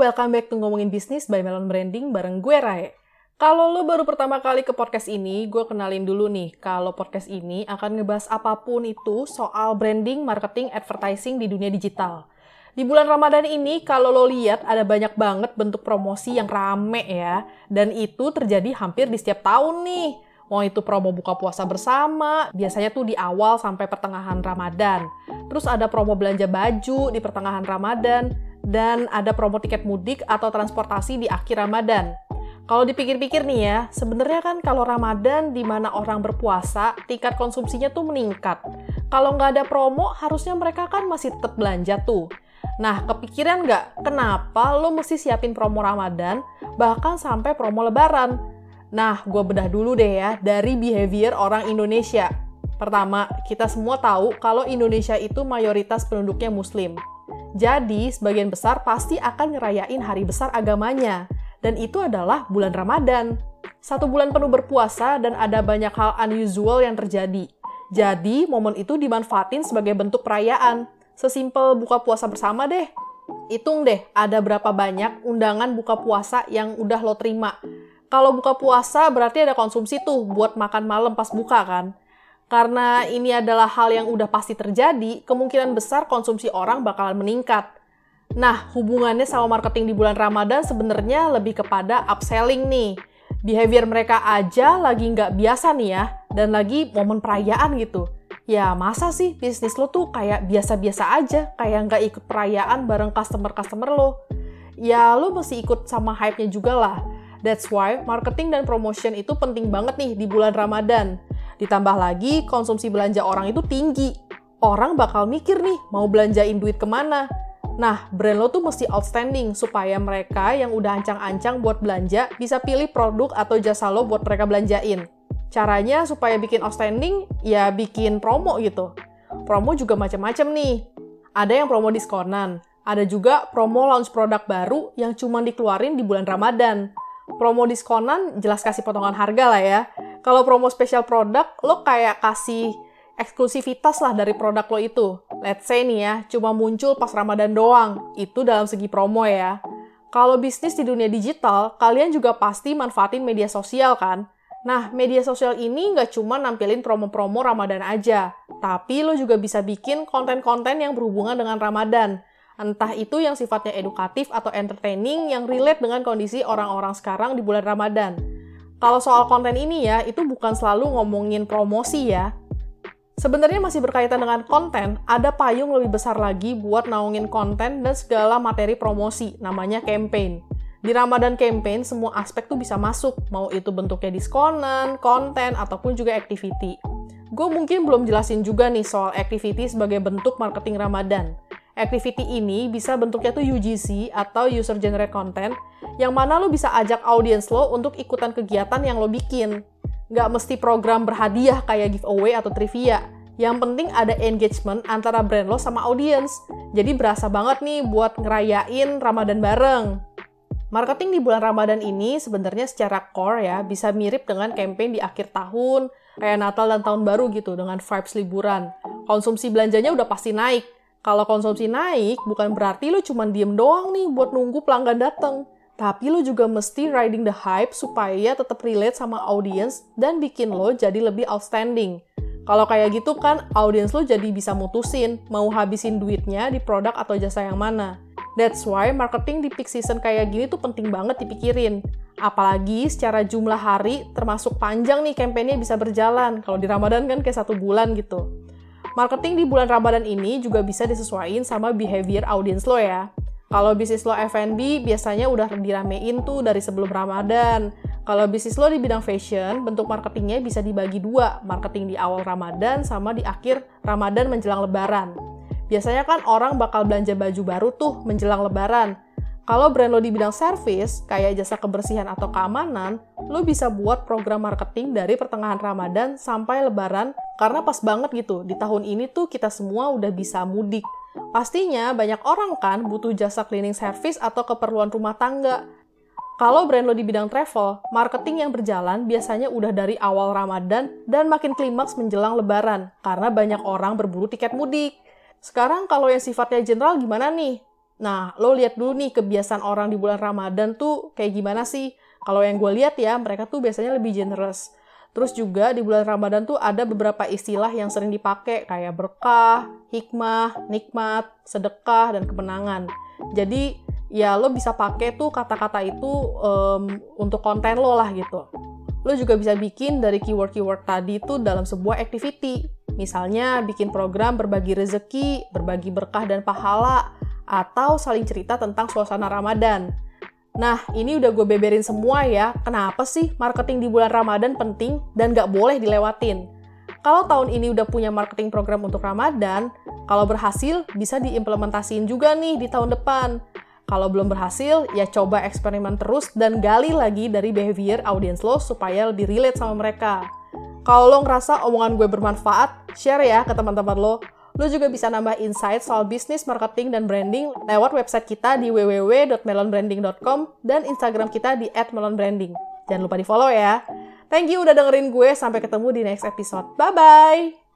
welcome back to Ngomongin Bisnis by Melon Branding bareng gue Rae. Kalau lo baru pertama kali ke podcast ini, gue kenalin dulu nih, kalau podcast ini akan ngebahas apa pun itu soal branding, marketing, advertising di dunia digital. Di bulan Ramadan ini, kalau lo lihat ada banyak banget bentuk promosi yang rame ya, dan itu terjadi hampir di setiap tahun nih. Mau itu promo buka puasa bersama, biasanya tuh di awal sampai pertengahan Ramadan. Terus ada promo belanja baju di pertengahan Ramadan, dan ada promo tiket mudik atau transportasi di akhir Ramadan. Kalau dipikir-pikir nih ya, sebenarnya kan kalau Ramadan di mana orang berpuasa, tingkat konsumsinya tuh meningkat. Kalau nggak ada promo, harusnya mereka kan masih tetap belanja tuh. Nah, kepikiran nggak kenapa lo mesti siapin promo Ramadan, bahkan sampai promo Lebaran? Nah, gue bedah dulu deh ya dari behavior orang Indonesia. Pertama, kita semua tahu kalau Indonesia itu mayoritas penduduknya Muslim. Jadi, sebagian besar pasti akan ngerayain hari besar agamanya. Dan itu adalah bulan Ramadan. Satu bulan penuh berpuasa dan ada banyak hal unusual yang terjadi. Jadi, momen itu dimanfaatin sebagai bentuk perayaan. Sesimpel buka puasa bersama deh. Hitung deh, ada berapa banyak undangan buka puasa yang udah lo terima kalau buka puasa berarti ada konsumsi tuh buat makan malam pas buka kan. Karena ini adalah hal yang udah pasti terjadi, kemungkinan besar konsumsi orang bakalan meningkat. Nah, hubungannya sama marketing di bulan Ramadan sebenarnya lebih kepada upselling nih. Behavior mereka aja lagi nggak biasa nih ya, dan lagi momen perayaan gitu. Ya masa sih bisnis lo tuh kayak biasa-biasa aja, kayak nggak ikut perayaan bareng customer-customer lo. Ya lo mesti ikut sama hype-nya juga lah That's why marketing dan promotion itu penting banget nih di bulan Ramadan. Ditambah lagi konsumsi belanja orang itu tinggi. Orang bakal mikir nih mau belanjain duit ke mana. Nah, brand lo tuh mesti outstanding supaya mereka yang udah ancang-ancang buat belanja bisa pilih produk atau jasa lo buat mereka belanjain. Caranya supaya bikin outstanding, ya bikin promo gitu. Promo juga macam-macam nih. Ada yang promo diskonan, ada juga promo launch produk baru yang cuma dikeluarin di bulan Ramadan promo diskonan jelas kasih potongan harga lah ya. Kalau promo spesial produk, lo kayak kasih eksklusivitas lah dari produk lo itu. Let's say nih ya, cuma muncul pas Ramadan doang. Itu dalam segi promo ya. Kalau bisnis di dunia digital, kalian juga pasti manfaatin media sosial kan? Nah, media sosial ini nggak cuma nampilin promo-promo Ramadan aja, tapi lo juga bisa bikin konten-konten yang berhubungan dengan Ramadan entah itu yang sifatnya edukatif atau entertaining yang relate dengan kondisi orang-orang sekarang di bulan Ramadan. Kalau soal konten ini ya, itu bukan selalu ngomongin promosi ya. Sebenarnya masih berkaitan dengan konten, ada payung lebih besar lagi buat naungin konten dan segala materi promosi, namanya campaign. Di Ramadan campaign, semua aspek tuh bisa masuk, mau itu bentuknya diskonan, konten, ataupun juga activity. Gue mungkin belum jelasin juga nih soal activity sebagai bentuk marketing Ramadan. Activity ini bisa bentuknya tuh UGC atau User Generate Content, yang mana lo bisa ajak audiens lo untuk ikutan kegiatan yang lo bikin. Nggak mesti program berhadiah kayak giveaway atau trivia. Yang penting ada engagement antara brand lo sama audiens. Jadi berasa banget nih buat ngerayain Ramadan bareng. Marketing di bulan Ramadan ini sebenarnya secara core ya bisa mirip dengan campaign di akhir tahun, kayak Natal dan Tahun Baru gitu dengan vibes liburan. Konsumsi belanjanya udah pasti naik, kalau konsumsi naik, bukan berarti lo cuma diem doang nih buat nunggu pelanggan datang. Tapi lo juga mesti riding the hype supaya tetap relate sama audience dan bikin lo jadi lebih outstanding. Kalau kayak gitu kan, audience lo jadi bisa mutusin mau habisin duitnya di produk atau jasa yang mana. That's why marketing di peak season kayak gini tuh penting banget dipikirin. Apalagi secara jumlah hari termasuk panjang nih kampanye bisa berjalan. Kalau di Ramadan kan kayak satu bulan gitu. Marketing di bulan Ramadan ini juga bisa disesuaikan sama behavior audience lo ya. Kalau bisnis lo F&B biasanya udah diramein tuh dari sebelum Ramadan. Kalau bisnis lo di bidang fashion, bentuk marketingnya bisa dibagi dua, marketing di awal Ramadan sama di akhir Ramadan menjelang Lebaran. Biasanya kan orang bakal belanja baju baru tuh menjelang Lebaran. Kalau brand lo di bidang service, kayak jasa kebersihan atau keamanan, lo bisa buat program marketing dari pertengahan Ramadan sampai Lebaran karena pas banget gitu. Di tahun ini tuh kita semua udah bisa mudik. Pastinya banyak orang kan butuh jasa cleaning service atau keperluan rumah tangga. Kalau brand lo di bidang travel, marketing yang berjalan biasanya udah dari awal Ramadan dan makin klimaks menjelang Lebaran karena banyak orang berburu tiket mudik. Sekarang kalau yang sifatnya general gimana nih? Nah, lo lihat dulu nih kebiasaan orang di bulan Ramadan tuh kayak gimana sih? Kalau yang gue lihat ya, mereka tuh biasanya lebih generous. Terus juga di bulan Ramadan tuh ada beberapa istilah yang sering dipakai kayak berkah, hikmah, nikmat, sedekah, dan kemenangan. Jadi ya lo bisa pakai tuh kata-kata itu um, untuk konten lo lah gitu. Lo juga bisa bikin dari keyword-keyword tadi tuh dalam sebuah activity. Misalnya bikin program berbagi rezeki, berbagi berkah dan pahala, atau saling cerita tentang suasana Ramadan. Nah, ini udah gue beberin semua ya. Kenapa sih marketing di bulan Ramadan penting dan gak boleh dilewatin? Kalau tahun ini udah punya marketing program untuk Ramadan, kalau berhasil bisa diimplementasiin juga nih di tahun depan. Kalau belum berhasil, ya coba eksperimen terus dan gali lagi dari behavior audience lo supaya lebih relate sama mereka. Kalau lo ngerasa omongan gue bermanfaat, share ya ke teman-teman lo. Lo juga bisa nambah insight soal bisnis, marketing, dan branding lewat website kita di www.melonbranding.com dan Instagram kita di @melonbranding. Jangan lupa di follow ya. Thank you udah dengerin gue. Sampai ketemu di next episode. Bye-bye!